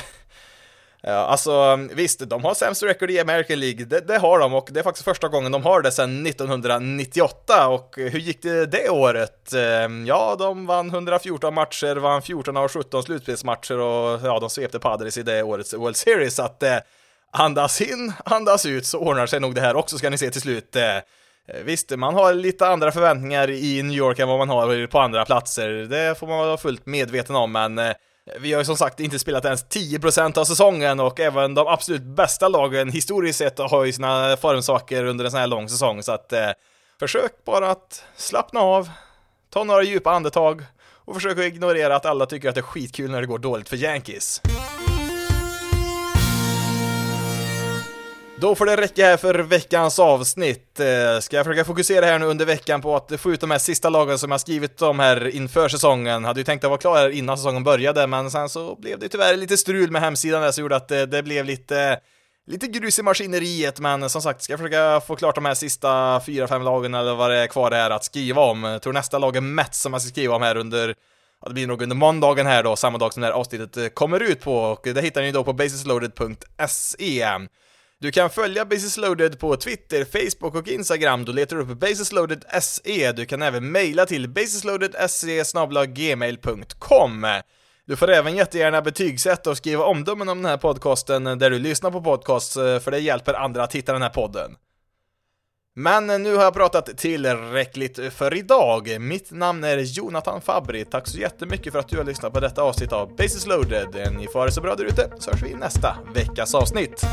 ja, alltså visst, de har sämst record i American League, det, det, har de och det är faktiskt första gången de har det sedan 1998 och hur gick det det året? Eh, ja, de vann 114 matcher, vann 14 av 17 slutspelsmatcher och ja, de svepte Padres i det årets World Series, så att eh, andas in, andas ut så ordnar sig nog det här också ska ni se till slut. Eh, Eh, visst, man har lite andra förväntningar i New York än vad man har på andra platser, det får man vara fullt medveten om, men eh, vi har ju som sagt inte spelat ens 10% av säsongen och även de absolut bästa lagen historiskt sett har ju sina formsaker under en sån här lång säsong, så att eh, försök bara att slappna av, ta några djupa andetag och försök att ignorera att alla tycker att det är skitkul när det går dåligt för Yankees. Då får det räcka här för veckans avsnitt. Eh, ska jag försöka fokusera här nu under veckan på att få ut de här sista lagen som jag skrivit om här inför säsongen. Hade ju tänkt att vara klar här innan säsongen började, men sen så blev det tyvärr lite strul med hemsidan där som gjorde att eh, det, blev lite lite grus i maskineriet, men som sagt, ska jag försöka få klart de här sista fyra, fem lagen eller vad det är kvar här att skriva om. Jag tror nästa lag är Mets som jag ska skriva om här under Ja, det blir nog under måndagen här då, samma dag som det här avsnittet kommer ut på, och det hittar ni då på basisloaded.se. Du kan följa Basis Loaded på Twitter, Facebook och Instagram. Då letar du upp basisloaded.se. Du kan även mejla till basisloaded.se gmail.com. Du får även jättegärna betygsätta och skriva omdömen om den här podcasten där du lyssnar på podcast, eh, för det hjälper andra att hitta den här podden. Men nu har jag pratat tillräckligt för idag. Mitt namn är Jonathan Fabri. Tack så jättemycket för att du har lyssnat på detta avsnitt av Basis Loaded. Ni får ha det så bra där ute, så hörs vi i nästa veckas avsnitt.